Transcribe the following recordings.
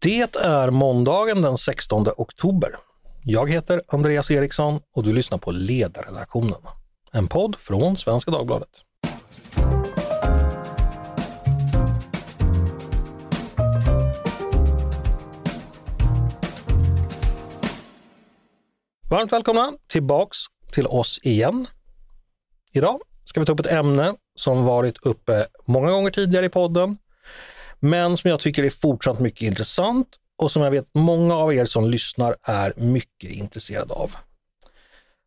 Det är måndagen den 16 oktober. Jag heter Andreas Eriksson och du lyssnar på Ledarredaktionen, en podd från Svenska Dagbladet. Varmt välkomna tillbaks till oss igen. Idag ska vi ta upp ett ämne som varit uppe många gånger tidigare i podden, men som jag tycker är fortsatt mycket intressant och som jag vet många av er som lyssnar är mycket intresserade av.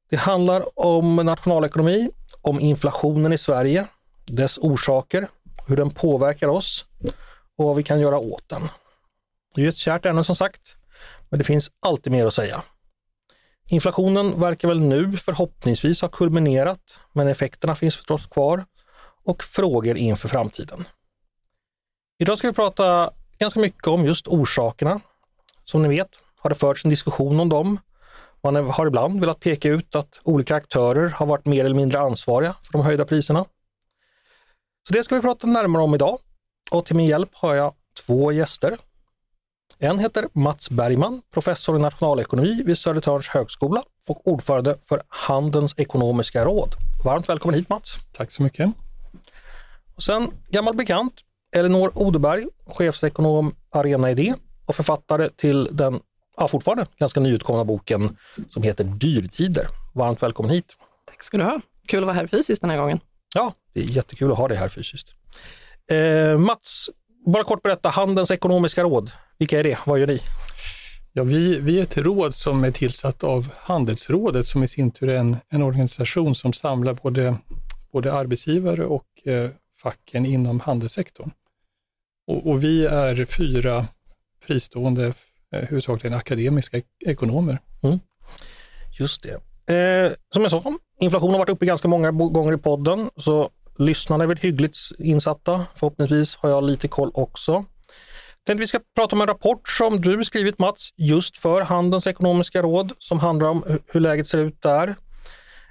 Det handlar om nationalekonomi, om inflationen i Sverige, dess orsaker, hur den påverkar oss och vad vi kan göra åt den. Det är ett kärt ämne som sagt, men det finns alltid mer att säga. Inflationen verkar väl nu förhoppningsvis ha kulminerat, men effekterna finns förstås kvar och frågor inför framtiden. Idag ska vi prata ganska mycket om just orsakerna. Som ni vet har det förts en diskussion om dem. Man har ibland velat peka ut att olika aktörer har varit mer eller mindre ansvariga för de höjda priserna. Så det ska vi prata närmare om idag. Och till min hjälp har jag två gäster. En heter Mats Bergman, professor i nationalekonomi vid Södertörns högskola och ordförande för Handelns ekonomiska råd. Varmt välkommen hit Mats! Tack så mycket! Och sen gammal bekant, Elinor Odeberg, chefsekonom Arena Idé och författare till den ja, fortfarande ganska nyutkomna boken som heter Dyrtider. Varmt välkommen hit! Tack ska du ha! Kul att vara här fysiskt den här gången. Ja, det är jättekul att ha dig här fysiskt. Eh, Mats, bara kort berätta, Handelns ekonomiska råd, vilka är det? Vad gör ni? Ja, vi, vi är ett råd som är tillsatt av Handelsrådet som i sin tur är en, en organisation som samlar både, både arbetsgivare och eh, facken inom handelssektorn. Och, och, vi är fyra fristående, eh, huvudsakligen akademiska ekonomer. Mm. Just det. Eh, som jag sa, inflation har varit uppe ganska många gånger i podden, så lyssnarna är väl hyggligt insatta. Förhoppningsvis har jag lite koll också. Tänkte vi ska prata om en rapport som du skrivit Mats, just för Handelns ekonomiska råd, som handlar om hur läget ser ut där.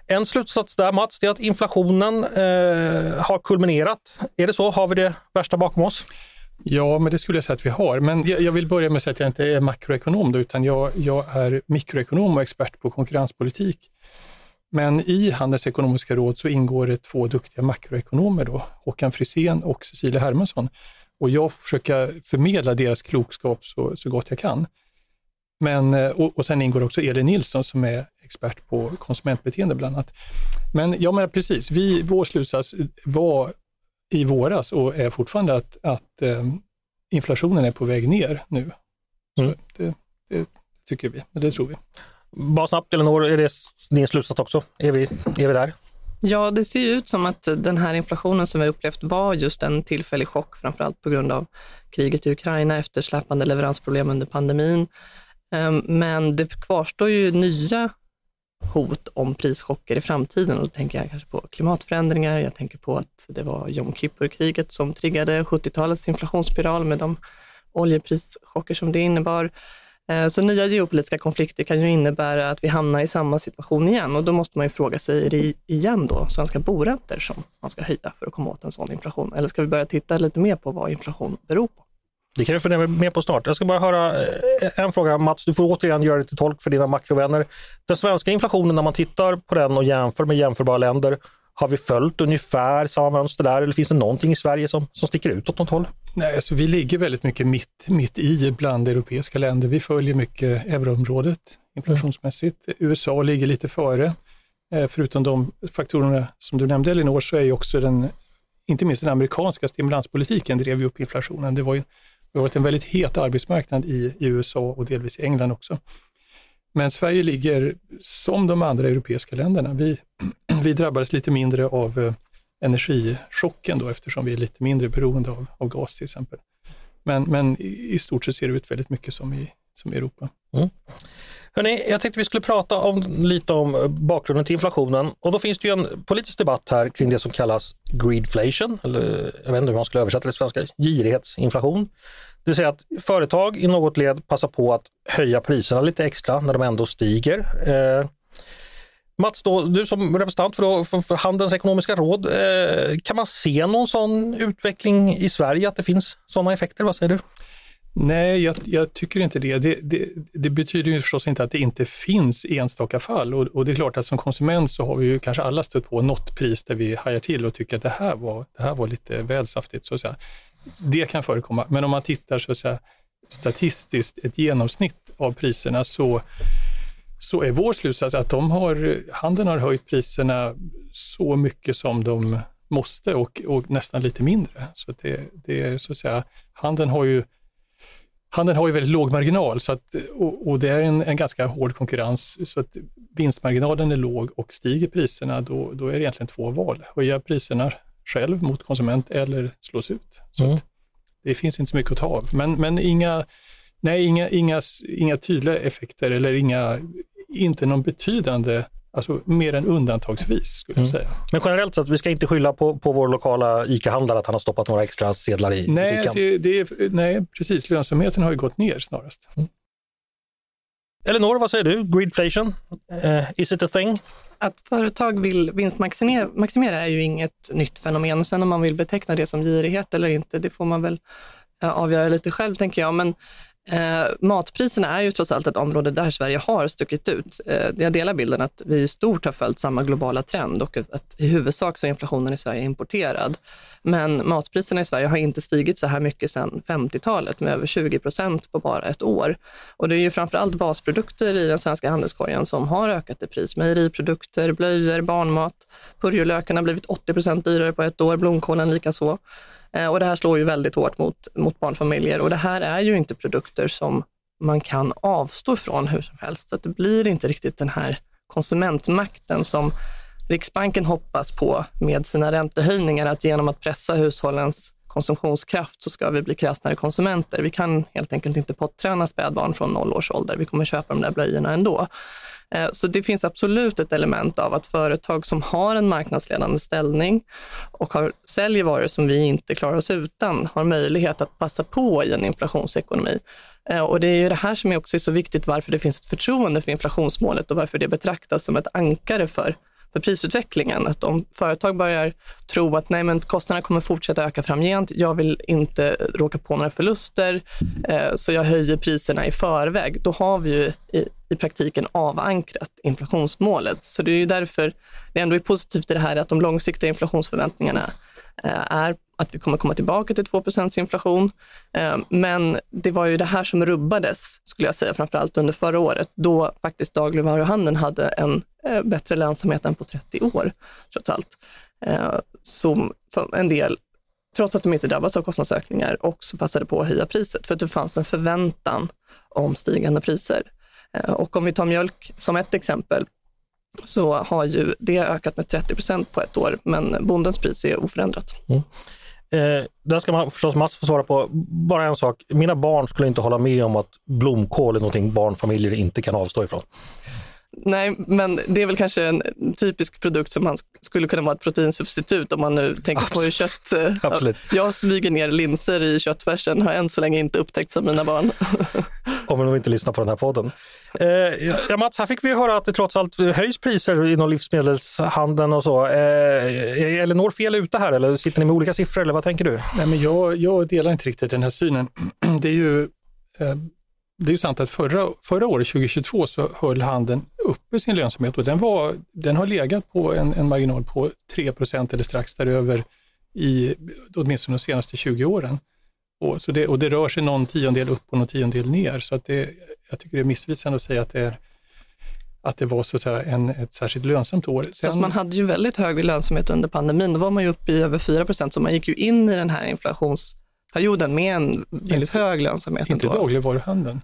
En slutsats där Mats, det är att inflationen eh, har kulminerat. Är det så? Har vi det värsta bakom oss? Ja, men det skulle jag säga att vi har. Men jag vill börja med att säga att jag inte är makroekonom, då, utan jag, jag är mikroekonom och expert på konkurrenspolitik. Men i Handelsekonomiska råd så ingår det två duktiga makroekonomer, då, Håkan Frisén och Cecilia Hermansson. Och jag får försöka förmedla deras klokskap så, så gott jag kan. Men, eh, och, och sen ingår också Elin Nilsson som är expert på konsumentbeteende bland annat. Men jag menar precis, vi, vår slutsats var i våras och är fortfarande att, att eh, inflationen är på väg ner nu. Mm. Det, det, tycker vi, det tror vi. Bara snabbt Elinor, är det din slutsats också? Är vi, är vi där? Ja, det ser ju ut som att den här inflationen som vi upplevt var just en tillfällig chock, framförallt på grund av kriget i Ukraina, eftersläpande leveransproblem under pandemin. Ehm, men det kvarstår ju nya hot om prischocker i framtiden och då tänker jag kanske på klimatförändringar. Jag tänker på att det var Jom Kippur-kriget som triggade 70-talets inflationsspiral med de oljeprischocker som det innebar. Eh, så nya geopolitiska konflikter kan ju innebära att vi hamnar i samma situation igen och då måste man ju fråga sig, är det igen då svenska boräntor som man ska höja för att komma åt en sån inflation? Eller ska vi börja titta lite mer på vad inflation beror på? Det kan du fundera mer på snart. Jag ska bara höra eh, en fråga. Mats, du får återigen göra dig till tolk för dina makrovänner. Den svenska inflationen, när man tittar på den och jämför med jämförbara länder, har vi följt ungefär samma mönster där eller finns det någonting i Sverige som, som sticker ut åt något håll? Nej, alltså vi ligger väldigt mycket mitt, mitt i bland europeiska länder. Vi följer mycket euroområdet inflationsmässigt. USA ligger lite före. Eh, förutom de faktorerna som du nämnde Elinor, så är ju också den, inte minst den amerikanska stimulanspolitiken drev ju upp inflationen. Det var ju det har varit en väldigt het arbetsmarknad i, i USA och delvis i England också. Men Sverige ligger som de andra europeiska länderna. Vi, vi drabbades lite mindre av eh, energichocken då eftersom vi är lite mindre beroende av, av gas till exempel. Men, men i, i stort sett ser det ut väldigt mycket som i, som i Europa. Mm. Hörrni, jag tänkte vi skulle prata om, lite om eh, bakgrunden till inflationen och då finns det ju en politisk debatt här kring det som kallas greedflation, eller eh, jag vet inte hur man skulle översätta det till svenska, girighetsinflation. Det vill säga att företag i något led passar på att höja priserna lite extra när de ändå stiger. Eh, Mats, då, du som representant för, då, för, för Handelns ekonomiska råd, eh, kan man se någon sån utveckling i Sverige, att det finns sådana effekter? Vad säger du? Nej, jag, jag, tycker inte det. Det, det. det, betyder ju förstås inte att det inte finns enstaka fall och, och, det är klart att som konsument så har vi ju kanske alla stött på något pris där vi hajar till och tycker att det här var, det här var lite väl saftigt. Så att säga. Det kan förekomma, men om man tittar så att säga, statistiskt, ett genomsnitt av priserna, så, så är vår slutsats att de har, handeln har höjt priserna så mycket som de måste och, och nästan lite mindre. Så det, det är så att säga, handeln har ju Handeln har ju väldigt låg marginal så att, och, och det är en, en, ganska hård konkurrens så att vinstmarginalen är låg och stiger priserna då, då är det egentligen två val. Höja priserna själv mot konsument eller slås ut. Så mm. det finns inte så mycket att ta av. Men, men inga, nej, inga, inga, inga tydliga effekter eller inga, inte någon betydande Alltså mer än undantagsvis skulle mm. jag säga. Men generellt sett, vi ska inte skylla på, på vår lokala ICA-handlare att han har stoppat några extra sedlar i nej, fickan? Det, det, nej, precis. Lönsamheten har ju gått ner snarast. Mm. Elinor, vad säger du? Greedflation, uh, is it a thing? Att företag vill vinstmaximera är ju inget nytt fenomen. Sen om man vill beteckna det som girighet eller inte, det får man väl uh, avgöra lite själv, tänker jag. Men Eh, matpriserna är ju trots allt ett område där Sverige har stuckit ut. Eh, jag delar bilden att vi i stort har följt samma globala trend och att i huvudsak så är inflationen i Sverige importerad. Men matpriserna i Sverige har inte stigit så här mycket sedan 50-talet med över 20 procent på bara ett år. Och det är ju framförallt basprodukter i den svenska handelskorgen som har ökat i pris. Mejeriprodukter, blöjor, barnmat. Purjolöken har blivit 80 procent dyrare på ett år, blomkålen likaså. Eh, och det här slår ju väldigt hårt mot, mot barnfamiljer och det här är ju inte produkter som man kan avstå ifrån hur som helst. Så det blir inte riktigt den här konsumentmakten som Riksbanken hoppas på med sina räntehöjningar, att genom att pressa hushållens konsumtionskraft så ska vi bli kräsnare konsumenter. Vi kan helt enkelt inte potträna spädbarn från noll års ålder. Vi kommer köpa de där blöjorna ändå. Eh, så det finns absolut ett element av att företag som har en marknadsledande ställning och har, säljer varor som vi inte klarar oss utan, har möjlighet att passa på i en inflationsekonomi. Eh, och det är ju det här som är också så viktigt varför det finns ett förtroende för inflationsmålet och varför det betraktas som ett ankare för för prisutvecklingen. Att om företag börjar tro att nej, men kostnaderna kommer fortsätta öka framgent, jag vill inte råka på några förluster, eh, så jag höjer priserna i förväg. Då har vi ju i, i praktiken avankrat inflationsmålet. Så det är ju därför det ändå är positivt i det här att de långsiktiga inflationsförväntningarna Eh, är att vi kommer komma tillbaka till 2% inflation. Eh, men det var ju det här som rubbades, skulle jag säga, framför allt under förra året, då faktiskt dagligvaruhandeln hade en eh, bättre lönsamhet än på 30 år, trots allt. Så en del, trots att de inte drabbas av kostnadsökningar, också passade på att höja priset, för att det fanns en förväntan om stigande priser. Och om vi tar mjölk som ett exempel, så har ju det ökat med 30 procent på ett år, men bondens pris är oförändrat. Mm. Eh, där ska man förstås Mats få svara på. Bara en sak, mina barn skulle inte hålla med om att blomkål är någonting barnfamiljer inte kan avstå ifrån. Nej, men det är väl kanske en typisk produkt som man skulle kunna vara ett proteinsubstitut om man nu tänker Absolut. på hur kött... Eh, Absolut. Jag smyger ner linser i köttfärsen, har än så länge inte upptäckts av mina barn. om de inte lyssnar på den här podden. Eh, ja, Mats, här fick vi höra att det trots allt höjs priser inom livsmedelshandeln och så. Eh, är Elinor fel ute här eller sitter ni med olika siffror eller vad tänker du? Nej, men jag, jag delar inte riktigt den här synen. Det är ju eh, det är ju sant att förra, förra året, 2022, så höll handeln uppe sin lönsamhet och den, var, den har legat på en, en marginal på 3% eller strax däröver i åtminstone de senaste 20 åren. Och, så det, och det rör sig någon tiondel upp och någon tiondel ner. Så att det, jag tycker det är missvisande att säga att det, är, att det var så att säga en, ett särskilt lönsamt år. Sen, Fast man hade ju väldigt hög lönsamhet under pandemin. Då var man ju uppe i över 4% så man gick ju in i den här inflationsperioden med en väldigt inte, hög lönsamhet. Inte dagligvaruhandeln.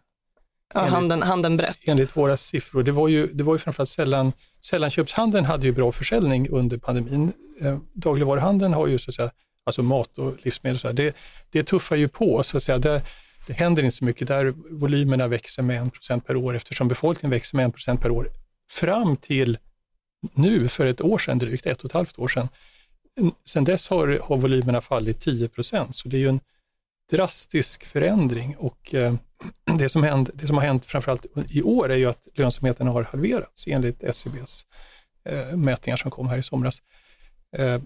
Ja, enligt, handeln, handeln brett. Enligt våra siffror. Det var ju, det var ju framförallt sällan, sällanköpshandeln hade ju bra försäljning under pandemin. Eh, dagligvaruhandeln har ju så att säga, alltså mat och livsmedel, så här, det, det tuffar ju på så att säga. Det, det händer inte så mycket där volymerna växer med 1% per år eftersom befolkningen växer med 1% per år fram till nu för ett år sedan drygt, ett och ett halvt år sedan. Sen dess har, har volymerna fallit 10% så det är ju en drastisk förändring och eh, det, som hänt, det som har hänt framförallt i år är ju att lönsamheten har halverats enligt SCBs eh, mätningar som kom här i somras. Eh,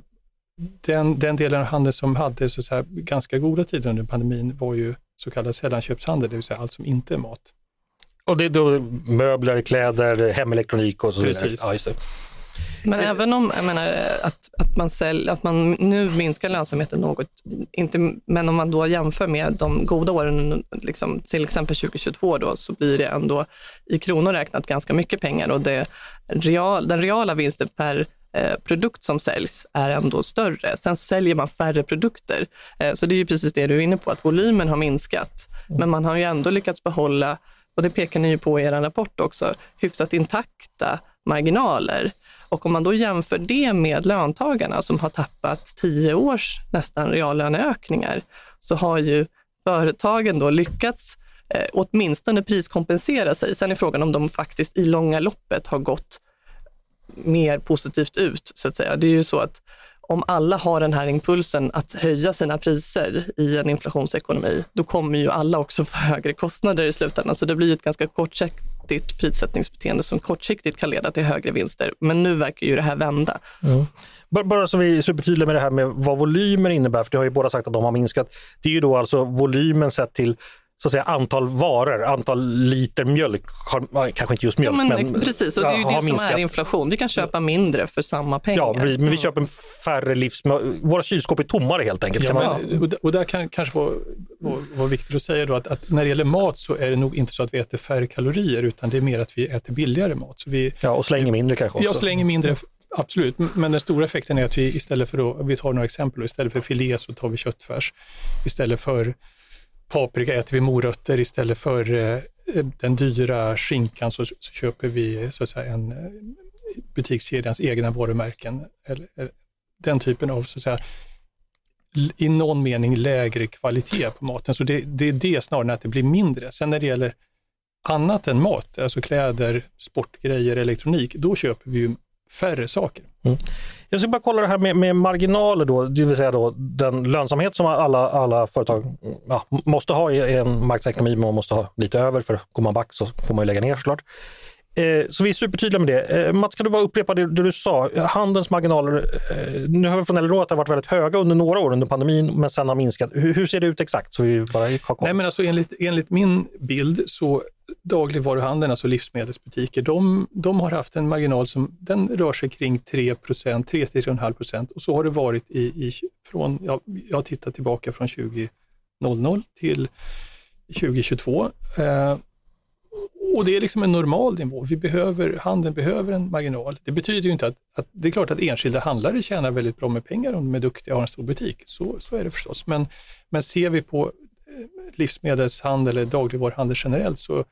den, den delen av handeln som hade så säga, ganska goda tider under pandemin var ju så kallad sällanköpshandel, det vill säga allt som inte är mat. Och det är då möbler, kläder, hemelektronik och så Precis. vidare? Ja, det. Men även om jag menar, att, att, man sälj, att man nu minskar lönsamheten något, inte, men om man då jämför med de goda åren, liksom, till exempel 2022, då, så blir det ändå i kronor räknat ganska mycket pengar och det real, den reala vinsten per eh, produkt som säljs är ändå större. Sen säljer man färre produkter. Eh, så det är ju precis det du är inne på, att volymen har minskat. Men man har ju ändå lyckats behålla, och det pekar ni ju på i er rapport också, hyfsat intakta marginaler. Och om man då jämför det med löntagarna som har tappat tio års nästan reallöneökningar, så har ju företagen då lyckats eh, åtminstone priskompensera sig. Sen är frågan om de faktiskt i långa loppet har gått mer positivt ut, så att säga. Det är ju så att om alla har den här impulsen att höja sina priser i en inflationsekonomi, då kommer ju alla också få högre kostnader i slutändan. Så det blir ett ganska kortsiktigt prissättningsbeteende som kortsiktigt kan leda till högre vinster. Men nu verkar ju det här vända. Mm. Bara så vi är supertydliga med det här med vad volymer innebär, för det har ju båda sagt att de har minskat. Det är ju då alltså volymen sett till så att säga, antal varor, antal liter mjölk, har, kanske inte just mjölk, ja, men, men, Precis, och det är ju det som minskat. är inflation. Vi kan köpa mindre för samma pengar. Ja, men vi, men vi köper färre livsmedel. Våra kylskåp är tommare helt enkelt. Ja, men, och, och där kan kanske vara, vara, vara viktigt att säga då att, att, när det gäller mat så är det nog inte så att vi äter färre kalorier, utan det är mer att vi äter billigare mat. Så vi, ja, och slänger mindre kanske också. Ja, slänger mindre, absolut. Men den stora effekten är att vi istället för, då, vi tar några exempel, istället för filé så tar vi köttfärs. Istället för paprika äter vi morötter istället för eh, eh, den dyra skinkan så, så, köper vi så att säga en eh, butikskedjans egna varumärken. Eller, eller, den typen av så att säga i någon mening lägre kvalitet på maten. Så det, det är det snarare än att det blir mindre. Sen när det gäller annat än mat, alltså kläder, sportgrejer, elektronik, då köper vi ju färre saker. Mm. Jag ska bara kolla det här med, med, marginaler då, det vill säga då den lönsamhet som alla, alla företag ja, måste ha i en marknadsekonomi, man måste ha lite över för går man back så får man ju lägga ner såklart. Eh, så vi är supertydliga med det. Eh, Mats, kan du bara upprepa det, det du sa? Handelns marginaler, eh, nu har vi från LRO att det har varit väldigt höga under några år under pandemin, men sen har minskat. Hur, hur ser det ut exakt? Så vi bara Nej, men alltså enligt, enligt min bild så dagligvaruhandeln, alltså livsmedelsbutiker, de, de har haft en marginal som den rör sig kring 3% 3-3,5 procent och så har det varit i, i från, ja, jag har tittat tillbaka från 2000 till 2022. Eh, och det är liksom en normal nivå. Vi behöver, handeln behöver en marginal. Det betyder ju inte att, att, det är klart att enskilda handlare tjänar väldigt bra med pengar om de är duktiga och har en stor butik. Så, så är det förstås. Men, men ser vi på eh, livsmedelshandel eller dagligvaruhandel generellt så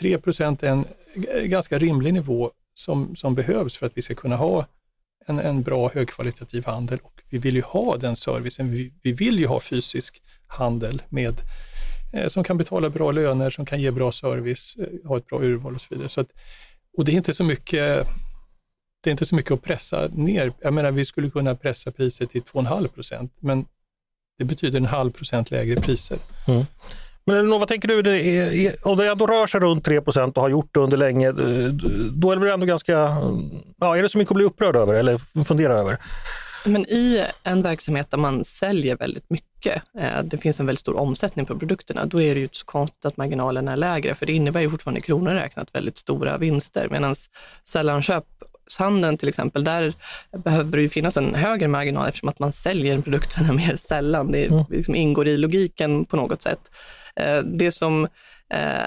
3% är en eh, ganska rimlig nivå som, som behövs för att vi ska kunna ha en, en bra högkvalitativ handel och vi vill ju ha den servicen. Vi, vi vill ju ha fysisk handel med Eh, som kan betala bra löner, som kan ge bra service, eh, ha ett bra urval och så vidare. Så att, och det är inte så mycket det är inte så mycket att pressa ner. Jag menar, vi skulle kunna pressa priset till 2,5 procent, men det betyder en halv procent lägre priser. Mm. Men Elinor, vad tänker du? Det är, om det ändå rör sig runt 3% och har gjort det under länge, eh, då är det väl ändå ganska... Ja, är det så mycket att bli upprörd över eller fundera över? Men i en verksamhet där man säljer väldigt mycket, eh, det finns en väldigt stor omsättning på produkterna, då är det ju inte så konstigt att marginalen är lägre, för det innebär ju fortfarande i kronor räknat väldigt stora vinster, medan sällanköp handeln till exempel, där behöver det ju finnas en högre marginal eftersom att man säljer produkterna mer sällan. Det mm. liksom ingår i logiken på något sätt. Det som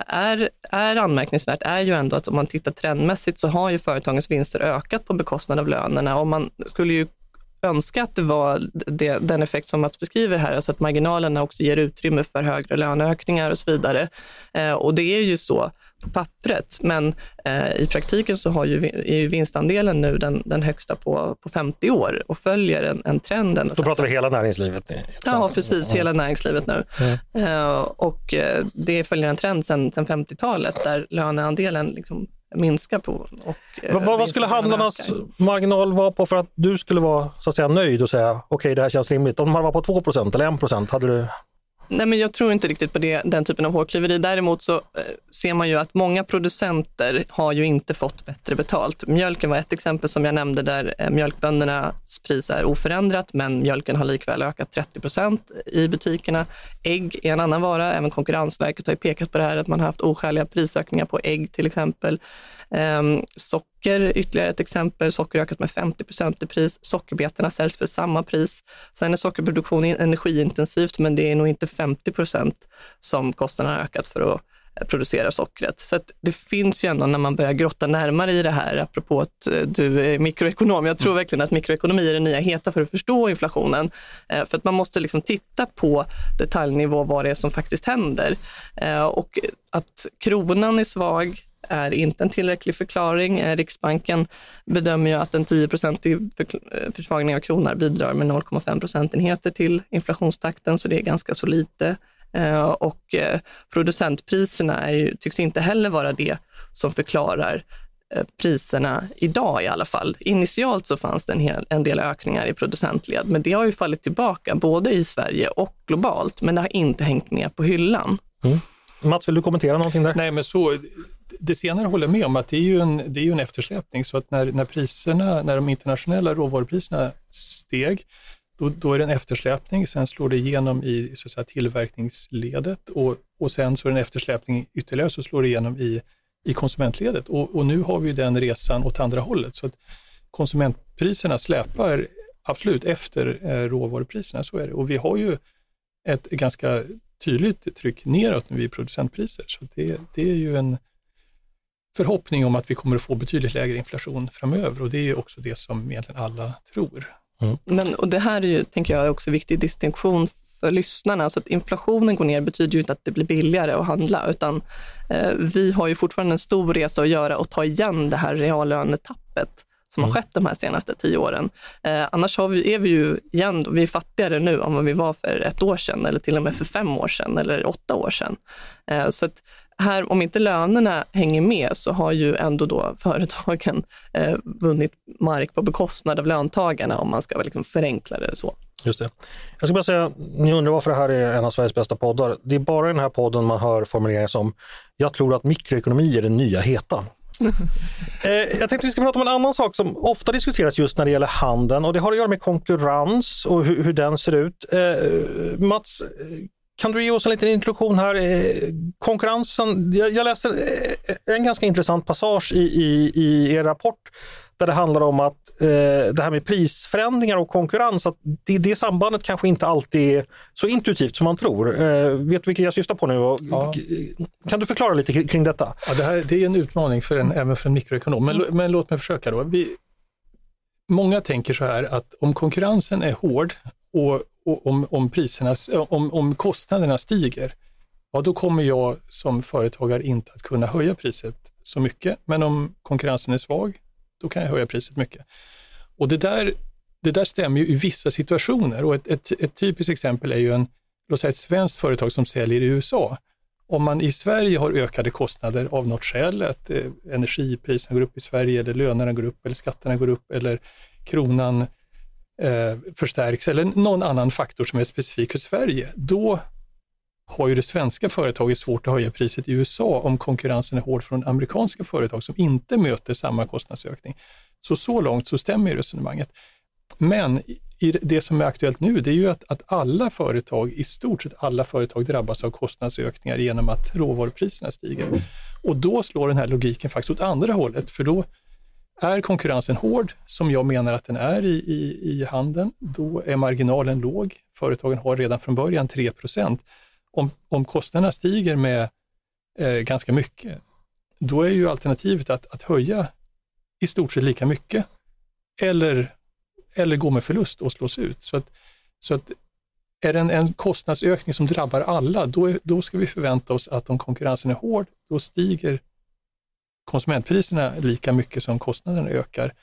är, är anmärkningsvärt är ju ändå att om man tittar trendmässigt så har ju företagens vinster ökat på bekostnad av lönerna och man skulle ju önska att det var det, den effekt som Mats beskriver här, alltså att marginalerna också ger utrymme för högre löneökningar och så vidare. Och det är ju så på pappret, men eh, i praktiken så har ju, är ju vinstandelen nu den, den högsta på, på 50 år och följer en, en trend. Då pratar vi hela näringslivet? Ja, precis, hela näringslivet nu. Mm. Eh, och eh, det följer en trend sedan 50-talet där löneandelen liksom minskar på. Och, eh, vad, vad skulle handlarnas marginal vara på för att du skulle vara så att säga, nöjd och säga okej, okay, det här känns rimligt? Om man var på 2% eller 1 hade du Nej, men jag tror inte riktigt på det, den typen av hårklyveri. Däremot så eh, ser man ju att många producenter har ju inte fått bättre betalt. Mjölken var ett exempel som jag nämnde där eh, mjölkböndernas pris är oförändrat, men mjölken har likväl ökat 30 procent i butikerna. Ägg är en annan vara. Även Konkurrensverket har ju pekat på det här att man har haft oskäliga prisökningar på ägg till exempel. Um, socker, ytterligare ett exempel. Socker ökat med 50 procent i pris. Sockerbetorna säljs för samma pris. Sen är sockerproduktion energiintensivt, men det är nog inte 50 procent som kostnaderna har ökat för att eh, producera sockret. Så det finns ju ändå när man börjar grotta närmare i det här, apropå att eh, du är mikroekonom. Jag tror mm. verkligen att mikroekonomi är det nya heta för att förstå inflationen. Eh, för att man måste liksom titta på detaljnivå vad det är som faktiskt händer. Och att kronan är svag, är inte en tillräcklig förklaring. Eh, Riksbanken bedömer ju att en 10-procentig eh, försvagning av kronan bidrar med 0,5 procentenheter till inflationstakten, så det är ganska så lite. Eh, och producentpriserna är ju, tycks inte heller vara det som förklarar priserna idag i alla fall. Initialt så fanns det en, hel, en del ökningar i producentled, men det har ju fallit tillbaka både i Sverige och globalt, men det har inte hängt med på hyllan. Mm. Mats, vill du kommentera någonting där? Nej, men så, det senare håller jag med om att det är ju en, det är ju en eftersläpning. Så att när, när priserna, när de internationella råvarupriserna steg, då, då är det en eftersläpning. Sen slår det igenom i så att säga, tillverkningsledet och, och sen så är det en eftersläpning ytterligare så slår det igenom i, i konsumentledet. Och, och nu har vi den resan åt andra hållet. Så att konsumentpriserna släpar absolut efter eh, råvarupriserna, så är det. Och vi har ju ett ganska tydligt tryck neråt nu i producentpriser. Så det, det är ju en, förhoppning om att vi kommer att få betydligt lägre inflation framöver och det är också det som egentligen alla tror. Mm. Men, och det här är ju, tänker jag, också viktig distinktion för lyssnarna. Så att inflationen går ner betyder ju inte att det blir billigare att handla, utan eh, vi har ju fortfarande en stor resa att göra och ta igen det här reallönetappet som mm. har skett de här senaste tio åren. Eh, annars vi, är vi ju igen, vi är fattigare nu än vad vi var för ett år sedan eller till och med för fem år sedan eller åtta år sedan. Eh, så att här, om inte lönerna hänger med så har ju ändå då företagen eh, vunnit mark på bekostnad av löntagarna om man ska liksom förenkla det så. Just det. Jag ska bara säga, ni undrar varför det här är en av Sveriges bästa poddar. Det är bara i den här podden man hör formuleringar som “Jag tror att mikroekonomi är det nya heta”. eh, jag tänkte vi ska prata om en annan sak som ofta diskuteras just när det gäller handeln och det har att göra med konkurrens och hur, hur den ser ut. Eh, Mats, kan du ge oss en liten introduktion här? Eh, konkurrensen, jag, läste eh, en ganska intressant passage i, i, i er rapport där det handlar om att eh, det här med prisförändringar och konkurrens, att det, det sambandet kanske inte alltid är så intuitivt som man tror. Eh, vet du vilket jag syftar på nu? Ja. Kan du förklara lite kring detta? Ja, det, här, det är en utmaning för en, även för en mikroekonom, men, men låt mig försöka då. Vi, många tänker så här att om konkurrensen är hård och, och om, om, priserna, om, om kostnaderna stiger, ja då kommer jag som företagare inte att kunna höja priset så mycket. Men om konkurrensen är svag, då kan jag höja priset mycket. Och det där, det där stämmer ju i vissa situationer och ett, ett, ett typiskt exempel är ju en, låt säga ett svenskt företag som säljer i USA. Om man i Sverige har ökade kostnader av något skäl, att eh, energipriserna går upp i Sverige eller lönerna går upp eller skatterna går upp eller kronan eh, förstärks eller någon annan faktor som är specifik för Sverige, då har ju det svenska företaget svårt att höja priset i USA om konkurrensen är hård från amerikanska företag som inte möter samma kostnadsökning. Så så långt så stämmer ju resonemanget. Men i det som är aktuellt nu, det är ju att, att alla företag, i stort sett alla företag drabbas av kostnadsökningar genom att råvarupriserna stiger. Och då slår den här logiken faktiskt åt andra hållet, för då är konkurrensen hård, som jag menar att den är i, i, i handeln, då är marginalen låg. Företagen har redan från början 3 om, om kostnaderna stiger med eh, ganska mycket, då är ju alternativet att, att höja i stort sett lika mycket eller, eller gå med förlust och slås ut. Så att, så att är det en, en kostnadsökning som drabbar alla, då, är, då ska vi förvänta oss att om konkurrensen är hård, då stiger konsumentpriserna lika mycket som kostnaderna ökar.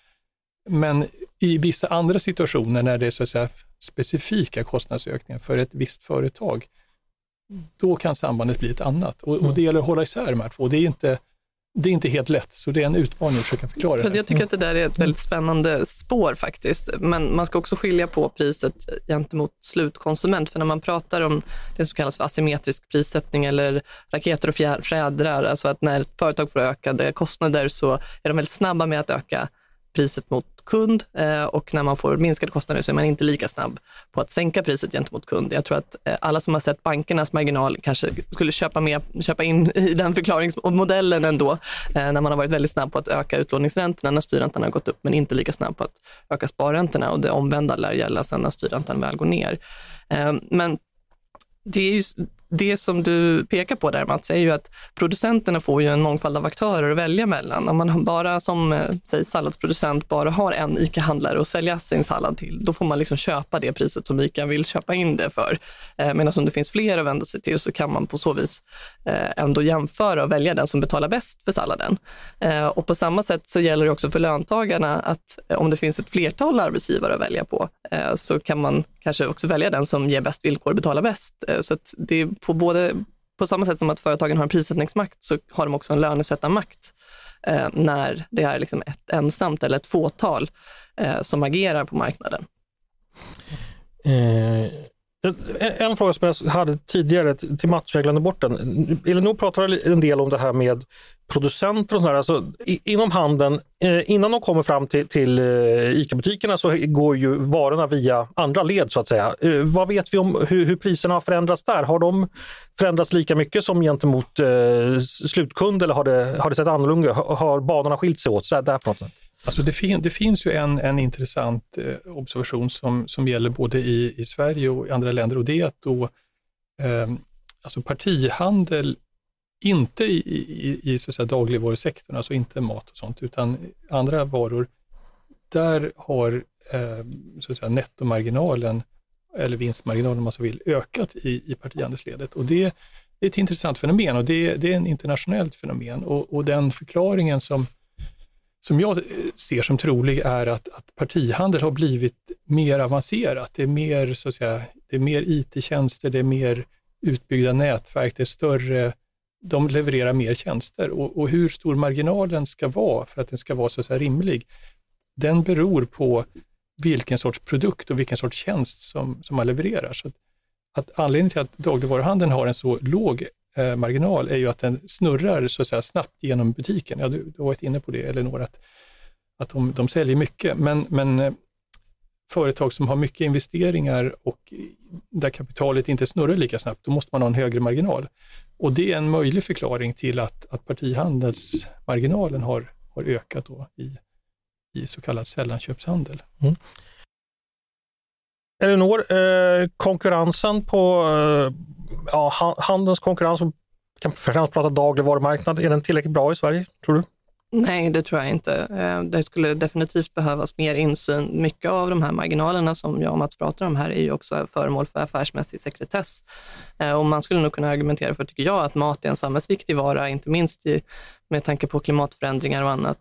Men i vissa andra situationer när det är så att säga specifika kostnadsökningar för ett visst företag, då kan sambandet bli ett annat. Och, och det gäller att hålla isär de här två. Det är inte det är inte helt lätt, så det är en utmaning att försöka förklara det. Jag tycker att det där är ett väldigt spännande spår faktiskt. Men man ska också skilja på priset gentemot slutkonsument. För när man pratar om det som kallas för asymmetrisk prissättning eller raketer och fjädrar, alltså att när ett företag får ökade kostnader så är de väldigt snabba med att öka priset mot kund eh, och när man får minskade kostnader så är man inte lika snabb på att sänka priset gentemot kund. Jag tror att eh, alla som har sett bankernas marginal kanske skulle köpa, med, köpa in i den förklaringsmodellen ändå, eh, när man har varit väldigt snabb på att öka utlåningsräntorna när styrräntan har gått upp, men inte lika snabb på att öka sparräntorna och det omvända lär gälla sen när styrräntan väl går ner. Men det är ju det som du pekar på där Mats, är ju att producenterna får ju en mångfald av aktörer att välja mellan. Om man bara som eh, säg, salladsproducent bara har en ICA-handlare att sälja sin sallad till, då får man liksom köpa det priset som ICA vill köpa in det för. Eh, Medan om det finns fler att vända sig till så kan man på så vis eh, ändå jämföra och välja den som betalar bäst för salladen. Eh, och på samma sätt så gäller det också för löntagarna att eh, om det finns ett flertal arbetsgivare att välja på så kan man kanske också välja den som ger bäst villkor och betalar bäst. Så det på både på samma sätt som att företagen har en prissättningsmakt så har de också en lönesättarmakt eh, när det är liksom ett ensamt eller ett fåtal eh, som agerar på marknaden. Eh, en fråga som jag hade tidigare till Mats, jag glömde bort den. Elinor pratar en del om det här med producenter och sådär. Alltså, inom handeln, eh, innan de kommer fram till, till eh, ICA-butikerna så går ju varorna via andra led så att säga. Eh, vad vet vi om hur, hur, priserna har förändrats där? Har de förändrats lika mycket som gentemot eh, slutkund eller har det, har det sett annorlunda Har, har banorna skilt sig åt? Så där, där på något sätt? Alltså det, fin det, finns ju en, en intressant eh, observation som, som gäller både i, i Sverige och i andra länder och det är att då eh, alltså partihandel inte i, i, i så att säga, dagligvarusektorn, alltså inte mat och sånt, utan andra varor, där har eh, så att säga, nettomarginalen, eller vinstmarginalen om man så vill, ökat i, i partihandelsledet. Och det, det är ett intressant fenomen och det, det är en internationellt fenomen och, och den förklaringen som som jag eh, ser som trolig är att, att partihandel har blivit mer avancerat. Det är mer, så att säga, det är mer IT-tjänster, det är mer utbyggda nätverk, det är större, de levererar mer tjänster och, och hur stor marginalen ska vara för att den ska vara så att säga, rimlig, den beror på vilken sorts produkt och vilken sorts tjänst som, som man levererar. Så att, att anledningen till att dagligvaruhandeln har en så låg eh, marginal är ju att den snurrar så att säga, snabbt genom butiken. Ja, du, du har varit inne på det, Elinor, att, att de, de säljer mycket, men, men eh, företag som har mycket investeringar och där kapitalet inte snurrar lika snabbt, då måste man ha en högre marginal. Och det är en möjlig förklaring till att, att partihandelsmarginalen har, har ökat då i, i så kallad sällanköpshandel. Mm. Elinor, eh, konkurrensen på eh, ja, handelns konkurrens, kan främst prata dagligvarumarknad, är den tillräckligt bra i Sverige, tror du? Nej, det tror jag inte. Eh, det skulle definitivt behövas mer insyn. Mycket av de här marginalerna som jag och Mats pratar om här är ju också föremål för affärsmässig sekretess. Eh, och man skulle nog kunna argumentera för, tycker jag, att mat är en samhällsviktig vara, inte minst i, med tanke på klimatförändringar och annat.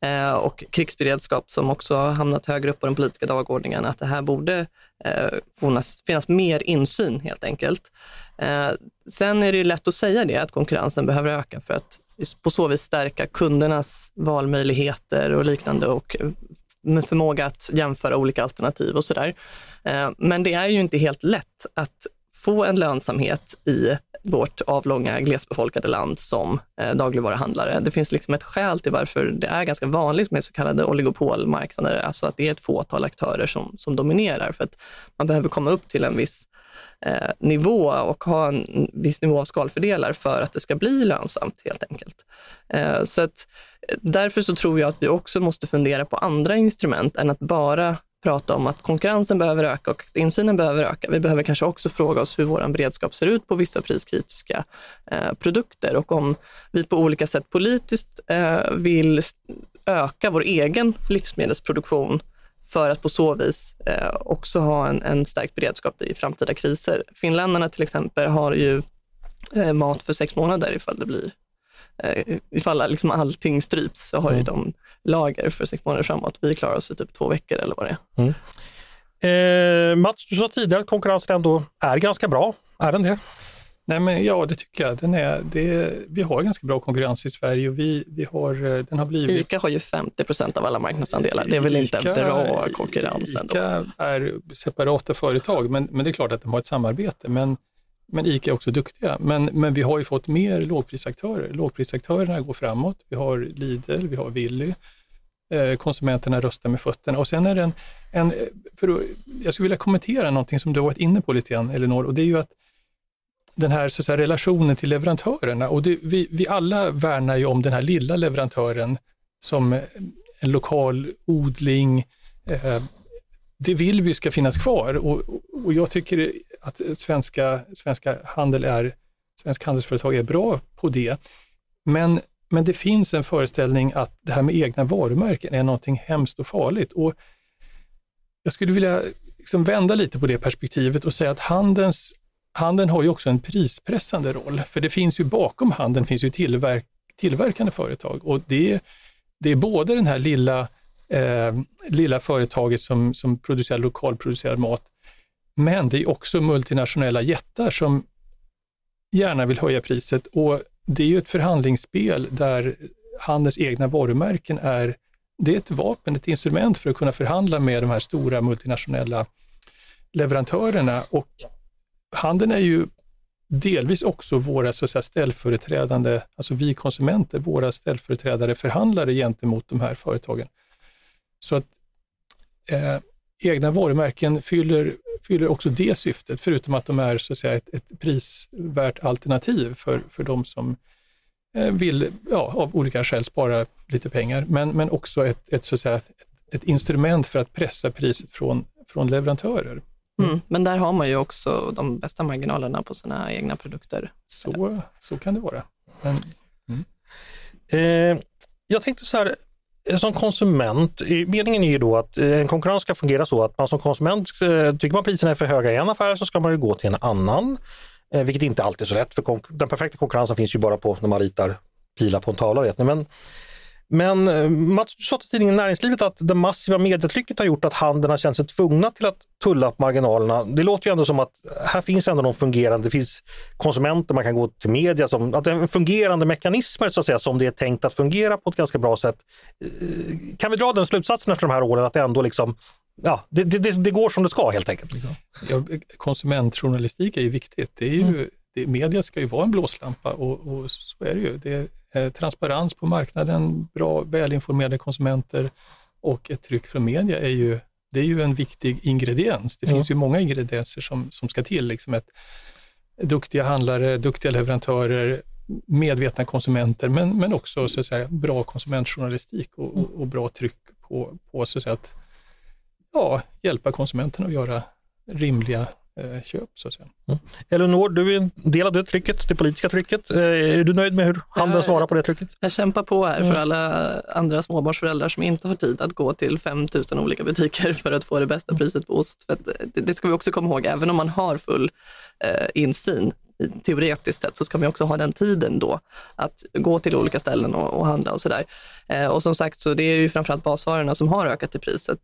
Eh, och krigsberedskap som också har hamnat högre upp på den politiska dagordningen, att det här borde finnas, finnas mer insyn helt enkelt. Eh, sen är det ju lätt att säga det, att konkurrensen behöver öka för att på så vis stärka kundernas valmöjligheter och liknande och eh, med förmåga att jämföra olika alternativ och sådär. Eh, men det är ju inte helt lätt att få en lönsamhet i vårt avlånga glesbefolkade land som eh, dagligvaruhandlare. Det finns liksom ett skäl till varför det är ganska vanligt med så kallade oligopolmarknader, alltså att det är ett fåtal aktörer som, som dominerar för att man behöver komma upp till en viss eh, nivå och ha en viss nivå av skalfördelar för att det ska bli lönsamt helt enkelt. Eh, så att, eh, därför så tror jag att vi också måste fundera på andra instrument än att bara prata om att konkurrensen behöver öka och att insynen behöver öka. Vi behöver kanske också fråga oss hur vår beredskap ser ut på vissa priskritiska eh, produkter och om vi på olika sätt politiskt eh, vill öka vår egen livsmedelsproduktion för att på så vis eh, också ha en, en stark beredskap i framtida kriser. Finländarna till exempel har ju eh, mat för sex månader ifall det blir eh, ifall liksom allting stryps så har mm. ju de lager för sex månader framåt. Vi klarar oss i typ två veckor eller vad det är. Mm. Eh, Mats, du sa tidigare att konkurrensen ändå är ganska bra. Är den det? Nej, men ja, det tycker jag. Den är, det, vi har ganska bra konkurrens i Sverige och vi, vi har, eh, den har blivit... ICA har ju 50 procent av alla marknadsandelar. Det är väl inte Ica, bra konkurrens ändå? ICA är separata företag, men, men det är klart att de har ett samarbete. Men, men ICA är också duktiga. Men, men vi har ju fått mer lågprisaktörer. Lågprisaktörerna går framåt. Vi har Lidl, vi har Willys. Eh, konsumenterna röstar med fötterna. Och sen är det en, en för att, jag skulle vilja kommentera någonting som du har varit inne på lite grann, Elinor, och det är ju att den här, så säga, relationen till leverantörerna. Och det, vi, vi alla värnar ju om den här lilla leverantören som eh, en lokal odling. Eh, det vill vi ska finnas kvar och, och jag tycker att svenska, svenska handel är, svensk handelsföretag är bra på det. Men, men det finns en föreställning att det här med egna varumärken är någonting hemskt och farligt. Och jag skulle vilja liksom vända lite på det perspektivet och säga att handelns handeln har ju också en prispressande roll, för det finns ju bakom handeln finns ju tillverk, tillverkande företag och det, det är både den här lilla, eh, lilla företaget som, som producerar lokalproducerad mat, men det är också multinationella jättar som gärna vill höja priset och det är ju ett förhandlingsspel där handelns egna varumärken är, det är ett vapen, ett instrument för att kunna förhandla med de här stora multinationella leverantörerna och handeln är ju delvis också våra så att säga, ställföreträdande, alltså vi konsumenter, våra ställföreträdare, förhandlare gentemot de här företagen. Så att eh, egna varumärken fyller, fyller också det syftet, förutom att de är så att säga, ett, ett prisvärt alternativ för, för de som eh, vill ja, av olika skäl spara lite pengar, men, men också ett, ett, så att säga, ett, ett instrument för att pressa priset från, från leverantörer. Mm. mm. Men där har man ju också de bästa marginalerna på sina egna produkter. Så, så kan det vara. Men, mm. eh, jag tänkte så här, eh, som konsument, meningen är ju då att eh, en konkurrens ska fungera så att man som konsument, eh, tycker man priserna är för höga i en affär så ska man ju gå till en annan. Vilket inte alltid är så lätt, för den perfekta konkurrensen finns ju bara på när man ritar pilar på en tavla. Vet ni? Men men eh, Mats, du sa till tidningen Näringslivet att det massiva medietrycket har gjort att handeln har känt sig tvungna till att tulla på marginalerna. Det låter ju ändå som att här finns ändå någon fungerande, det finns konsumenter, man kan gå till media, som, att det är fungerande mekanismer så att säga som det är tänkt att fungera på ett ganska bra sätt. Eh, kan vi dra den slutsatsen efter de här åren att det ändå liksom Ja, det, det, det går som det ska helt enkelt. Ja, konsumentjournalistik är ju viktigt. Det är ju, mm. Det, media ska ju vara en blåslampa och, och så är det ju. Det, Eh, transparens på marknaden, bra välinformerade konsumenter och ett tryck från media är ju, det är ju en viktig ingrediens. Det finns ju många ingredienser som, som ska till. Liksom ett, duktiga handlare, duktiga leverantörer, medvetna konsumenter, men, men också så att säga, bra konsumentjournalistik och, och, och bra tryck på, på så att, säga, att ja, hjälpa konsumenterna att göra rimliga Eh, köp. Så att säga. Mm. Elinor, du är en del av det trycket, det politiska trycket. Eh, är du nöjd med hur handeln svarar på det trycket? Jag kämpar på här för mm. alla andra småbarnsföräldrar som inte har tid att gå till 5000 olika butiker för att få det bästa mm. priset på ost. För det ska vi också komma ihåg, även om man har full eh, insyn teoretiskt sett så ska man också ha den tiden då att gå till olika ställen och, och handla och sådär. Eh, och som sagt så det är ju framförallt basvarorna som har ökat i priset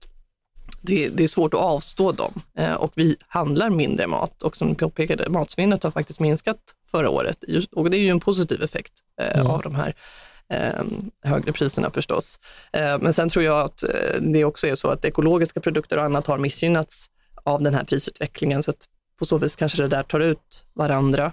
det, det, är svårt att avstå dem eh, och vi handlar mindre mat och som du påpekade, matsvinnet har faktiskt minskat förra året och det är ju en positiv effekt eh, mm. av de här eh, högre priserna förstås. Eh, men sen tror jag att eh, det också är så att ekologiska produkter och annat har missgynnats av den här prisutvecklingen så att på så vis kanske det där tar ut varandra.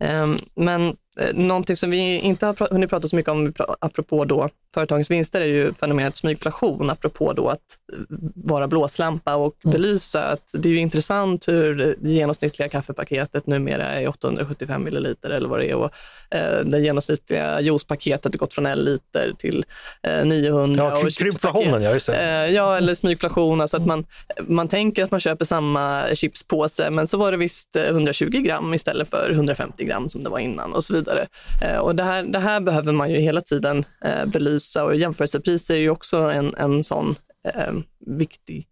Ehm, men Eh, någonting som vi inte har hunnit prata så mycket om, apropå då företagens vinster, är ju fenomenet smygflation, apropå då att eh, vara blåslampa och mm. belysa att det är ju intressant hur det genomsnittliga kaffepaketet numera är 875 milliliter eller vad det är och eh, det genomsnittliga juicepaketet har gått från en liter till eh, 900. Ja, krympflationen, ja just det. Eh, ja, eller smygflation, alltså att man, man tänker att man köper samma chipspåse, men så var det visst 120 eh, gram istället för 150 gram som det var innan och så vidare vidare. Eh, och det, här, det här behöver man ju hela tiden eh, belysa och jämförelsepriser är ju också en, en sån eh, viktig,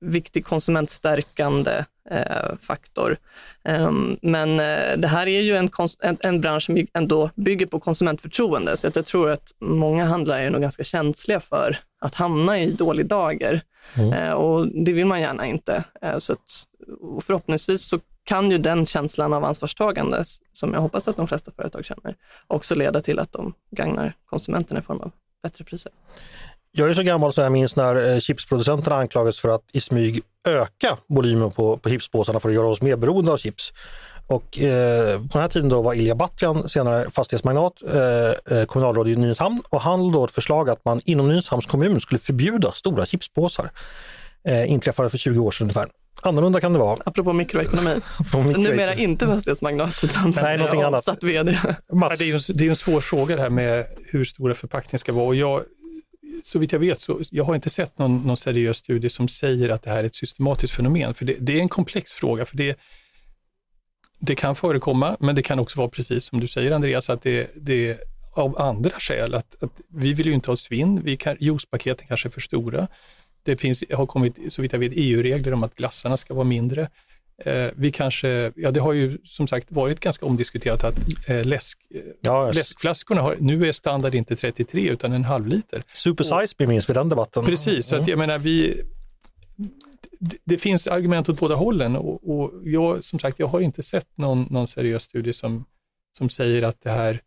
viktig konsumentstärkande eh, faktor. Um, men eh, det här är ju en, en, en, bransch som ändå bygger på konsumentförtroende, så jag tror att många handlare är nog ganska känsliga för att hamna i dålig dager. Mm. Och det vill man gärna inte. Så att, förhoppningsvis så kan ju den känslan av ansvarstagande, som jag hoppas att de flesta företag känner, också leda till att de gagnar konsumenterna i form av bättre priser. Jag är så gammal så jag minns när eh, chipsproducenterna anklagades för att i smyg öka volymen på, på chipspåsarna för att göra oss mer beroende av chips. Och eh, på den här tiden då var Ilja Batljan, senare fastighetsmagnat, eh, eh kommunalråd i Nynäshamn och han lade då ett förslag att man inom Nynäshamns kommun skulle förbjuda stora chipspåsar. Eh, inträffade för 20 år sedan ungefär. Annorlunda kan det vara. Apropå mikroekonomi. Numera inte fastighetsmagnat utan Nej, någonting avsatt annat. vd. Mats. Det, är en, det är en svår fråga det här med hur stora förpackningar ska vara. Och jag, så vitt jag vet så jag har inte sett någon, någon seriös studie som säger att det här är ett systematiskt fenomen. För det, det är en komplex fråga. för det det kan förekomma, men det kan också vara precis som du säger Andreas, att det, det är av andra skäl. Att, att vi vill ju inte ha svinn, vi kan, juicepaketen kanske är för stora. Det finns, har kommit, så vitt jag vet, EU-regler om att glassarna ska vara mindre. Eh, vi kanske, ja det har ju som sagt varit ganska omdiskuterat att eh, läsk, ja, läskflaskorna har, nu är standard inte 33 utan en halv liter. Super size vi minns vi den debatten. Precis, så att jag menar vi, det, finns argument åt båda hållen och, och, jag, som sagt, jag har inte sett någon, någon seriös studie som, som säger att det här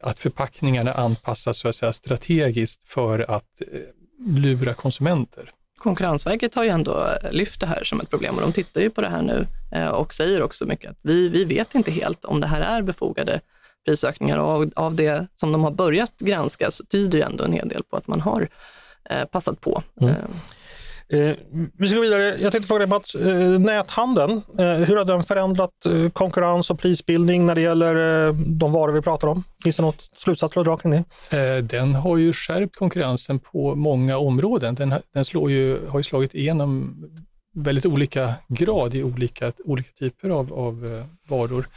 att förpackningarna anpassas så att säga, strategiskt för att eh, lura konsumenter. Konkurrensverket har ju ändå lyft det här som ett problem och de tittar ju på det här nu eh, och säger också mycket att vi, vi vet inte helt om det här är befogade prisökningar och av det som de har börjat granska så tyder ju ändå en hel del på att man har eh, passat på. Mm. Eh, vi ska gå vidare. Jag tänkte fråga dig Mats, eh, näthandeln, eh, hur har den förändrat eh, konkurrens och prisbildning när det gäller eh, de varor vi pratar om? Finns det något slutsatser att dra kring det? Eh, den har ju skärpt konkurrensen på många områden. Den, den slår ju, har ju slagit igenom väldigt olika grad i olika, olika typer av, av eh, varor.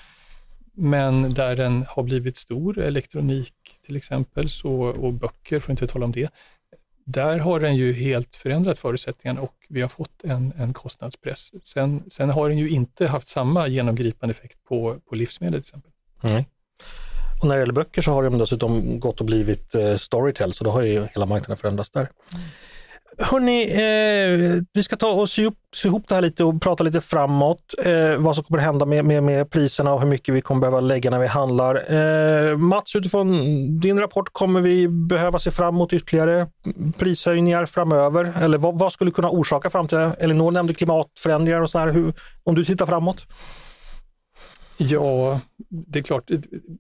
Men där den har blivit stor, elektronik till exempel, så, och böcker, för att inte tala om det, där har den ju helt förändrat förutsättningarna och vi har fått en, en kostnadspress. Sen, sen har den ju inte haft samma genomgripande effekt på, på livsmedel till exempel. Mm. Och när det gäller böcker så har de dessutom gått och blivit eh, Storytel, så då har ju hela marknaden förändrats där. Mm. Hörni, eh, vi ska ta och sy ihop, sy ihop det här lite och prata lite framåt. Eh, vad som kommer hända med, med, med, priserna och hur mycket vi kommer behöva lägga när vi handlar. Eh, Mats, utifrån din rapport, kommer vi behöva se fram emot ytterligare prishöjningar framöver? Eller vad, vad skulle kunna orsaka framtida? Elinor nämnde klimatförändringar och så här. Hur, om du tittar framåt? Ja, det är klart.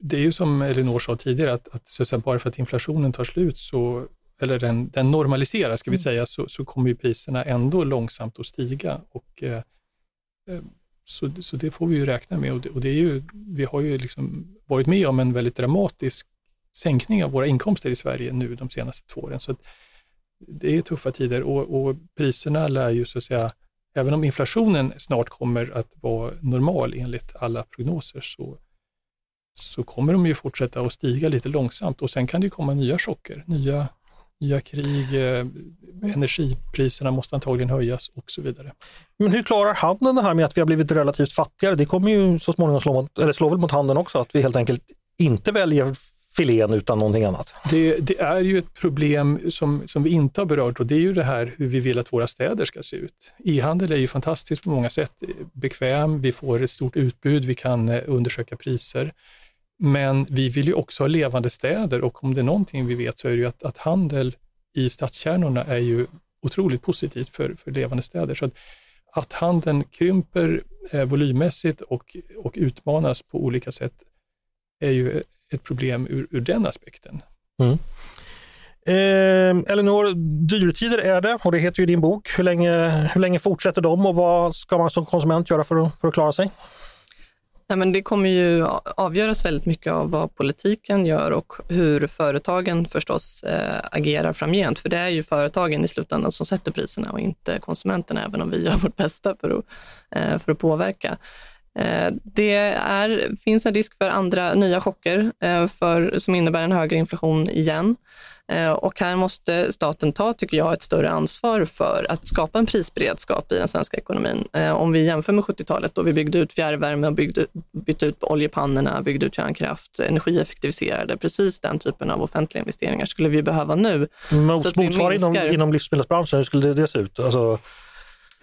Det är ju som Elinor sa tidigare, att, att, så att bara för att inflationen tar slut så eller den, den normaliseras, ska vi mm. säga, så, så kommer ju priserna ändå långsamt att stiga. Och, eh, eh, så, så det får vi ju räkna med och det, och det är ju, vi har ju liksom varit med om en väldigt dramatisk sänkning av våra inkomster i Sverige nu de senaste två åren. Så det är tuffa tider och, och priserna lär ju så att säga, även om inflationen snart kommer att vara normal enligt alla prognoser, så, så kommer de ju fortsätta att stiga lite långsamt och sen kan det komma nya chocker, nya nya krig, eh, energipriserna måste antagligen höjas och så vidare. Men hur klarar handeln det här med att vi har blivit relativt fattigare? Det kommer ju så småningom slå, mot, eller slå väl mot handeln också, att vi helt enkelt inte väljer filén utan någonting annat. Det, det, är ju ett problem som, som vi inte har berört och det är ju det här hur vi vill att våra städer ska se ut. E-handel är ju fantastiskt på många sätt, eh, bekväm, vi får ett stort utbud, vi kan eh, undersöka priser. Men vi vill ju också ha levande städer och om det är någonting vi vet så är det ju att, att handel i stadskärnorna är ju otroligt positivt för, för levande städer. Så att, att handeln krymper eh, volymmässigt och, och utmanas på olika sätt är ju ett problem ur, ur den aspekten. Mm. Eh, Elinor, dyrtider är det och det heter ju din bok. Hur länge, hur länge fortsätter de och vad ska man som konsument göra för att, för att klara sig? Nej, men det kommer ju avgöras väldigt mycket av vad politiken gör och hur företagen förstås eh, agerar framgent. För det är ju företagen i slutändan som sätter priserna och inte konsumenterna, även om vi gör vårt bästa för att, eh, för att påverka. Äh, det är, finns en risk för andra nya chocker för, som innebär en högre inflation igen. Eh, och här måste staten ta, tycker jag, ett större ansvar för att skapa en prisberedskap i den svenska ekonomin. Eh, om vi jämför med 70-talet då vi byggde ut fjärrvärme och byggde, bytte ut oljepannorna, byggde ut kärnkraft, energieffektiviserade, precis den typen av offentliga investeringar skulle vi behöva nu. Mot, motsvarande inom, inom livsmedelsbranschen, hur skulle det se ut? Alltså...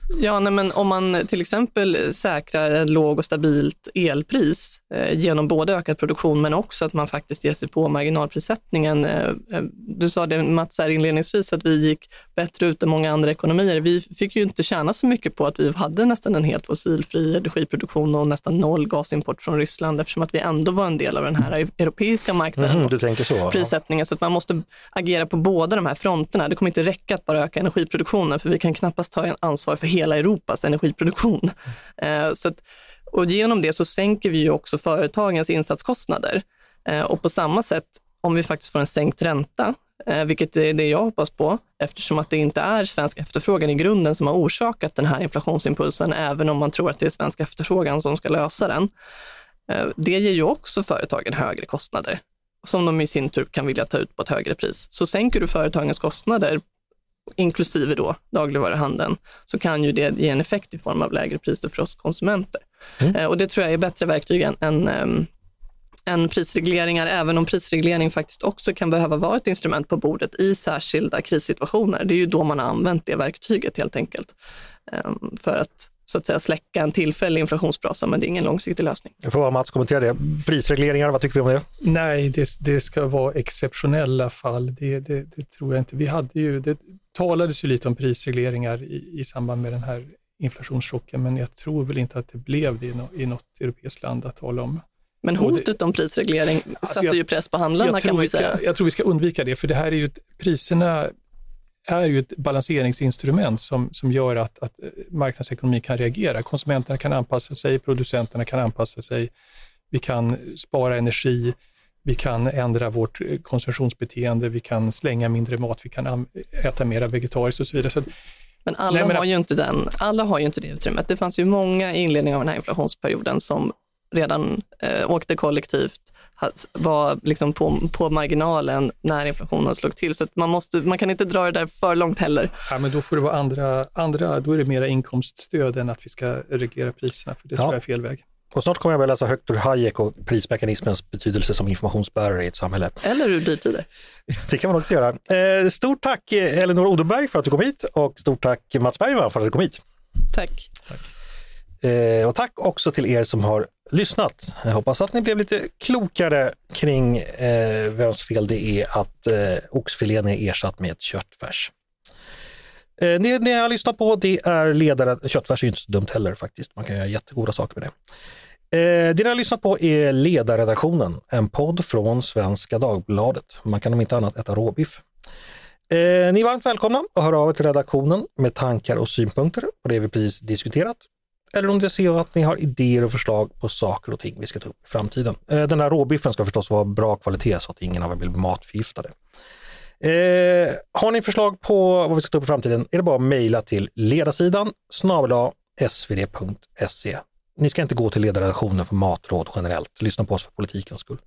Ja, nej, men om man till exempel säkrar ett låg och stabilt elpris eh, genom både ökad produktion men också att man faktiskt ger sig på marginalprissättningen. Eh, eh du sa det Mats här inledningsvis att vi gick bättre ut än många andra ekonomier. Vi fick ju inte tjäna så mycket på att vi hade nästan en helt fossilfri energiproduktion och nästan noll gasimport från Ryssland eftersom att vi ändå var en del av den här europeiska marknaden. Mm, du tänker så? Prissättningen, så att man måste agera på båda de här fronterna. Det kommer inte räcka att bara öka energiproduktionen för vi kan knappast ta ansvar för hela Europas energiproduktion. Eh, så att, och genom det så sänker vi ju också företagens insatskostnader. Eh, och på samma sätt, om vi faktiskt får en sänkt ränta, eh, vilket är det jag hoppas på, eftersom att det inte är svensk efterfrågan i grunden som har orsakat den här inflationsimpulsen, även om man tror att det är svensk efterfrågan som ska lösa den. Det ger ju också företagen högre kostnader som de i sin tur kan vilja ta ut på ett högre pris. Så sänker du företagens kostnader inklusive då dagligvaruhandeln, så kan ju det ge en effekt i form av lägre priser för oss konsumenter. Mm. Eh, och det tror jag är bättre verktyg än, än, ehm, än prisregleringar, även om prisreglering faktiskt också kan behöva vara ett instrument på bordet i särskilda krissituationer. Det är ju då man har använt det verktyget helt enkelt. Ehm, för att så att säga släcka en tillfällig inflationsbrasa, men det är ingen långsiktig lösning. Jag får Mats kommentera det. Prisregleringar, vad tycker vi om det? Nej, det, det ska vara exceptionella fall. Det, det, det, tror jag inte. Vi hade ju, det talades ju lite om prisregleringar i, i samband med den här inflationschocken, men jag tror väl inte att det blev det i, no, i något europeiskt land att tala om. Men hotet om prisreglering alltså sätter jag, ju press på handlarna kan man ju säga. jag tror vi ska undvika det, för det här är ju, priserna är ju ett balanseringsinstrument som, som gör att, att eh, marknadsekonomi kan reagera. Konsumenterna kan anpassa sig, producenterna kan anpassa sig, vi kan spara energi, vi kan ändra vårt eh, konsumtionsbeteende, vi kan slänga mindre mat, vi kan äta mer vegetariskt och så vidare. Så men alla, nej, men, har ju inte den, alla har ju inte det utrymmet. Det fanns ju många i inledningen av den här inflationsperioden som redan eh, åkte kollektivt var liksom på, på marginalen när inflationen slog till. Så man, måste, man kan inte dra det där för långt heller. Ja, men då får det vara andra, andra då är det mera inkomststöd än att vi ska reglera priserna, för det ja. tror jag är fel väg. Och snart kommer jag väl läsa högt ur Hayek och prismekanismens betydelse som informationsbärare i ett samhälle. Eller ur dyrtider. Det kan man också göra. Eh, stort tack Elinor Odenberg för att du kom hit och stort tack Mats Bergman för att du kom hit. Tack. tack. Eh, och tack också till er som har lyssnat. Jag hoppas att ni blev lite klokare kring eh, vems fel det är att eh, oxfilén är ersatt med köttfärs. Eh, det ni har lyssnat på det är ledare, köttfärs är inte så dumt heller faktiskt, man kan göra jättegoda saker med det. Eh, det ni har lyssnat på är Ledarredaktionen, en podd från Svenska Dagbladet. Man kan om inte annat äta råbiff. Eh, ni är varmt välkomna att höra av er till redaktionen med tankar och synpunkter på det vi precis diskuterat eller om det ser att ni har idéer och förslag på saker och ting vi ska ta upp i framtiden. Eh, den här råbiffen ska förstås vara bra kvalitet så att ingen av er blir matförgiftade. Eh, har ni förslag på vad vi ska ta upp i framtiden är det bara att mejla till ledarsidan snabel svd.se. Ni ska inte gå till ledarredaktionen för matråd generellt. Lyssna på oss för politikens skull.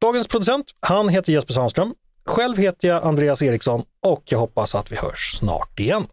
Dagens producent, han heter Jesper Sandström. Själv heter jag Andreas Eriksson och jag hoppas att vi hörs snart igen.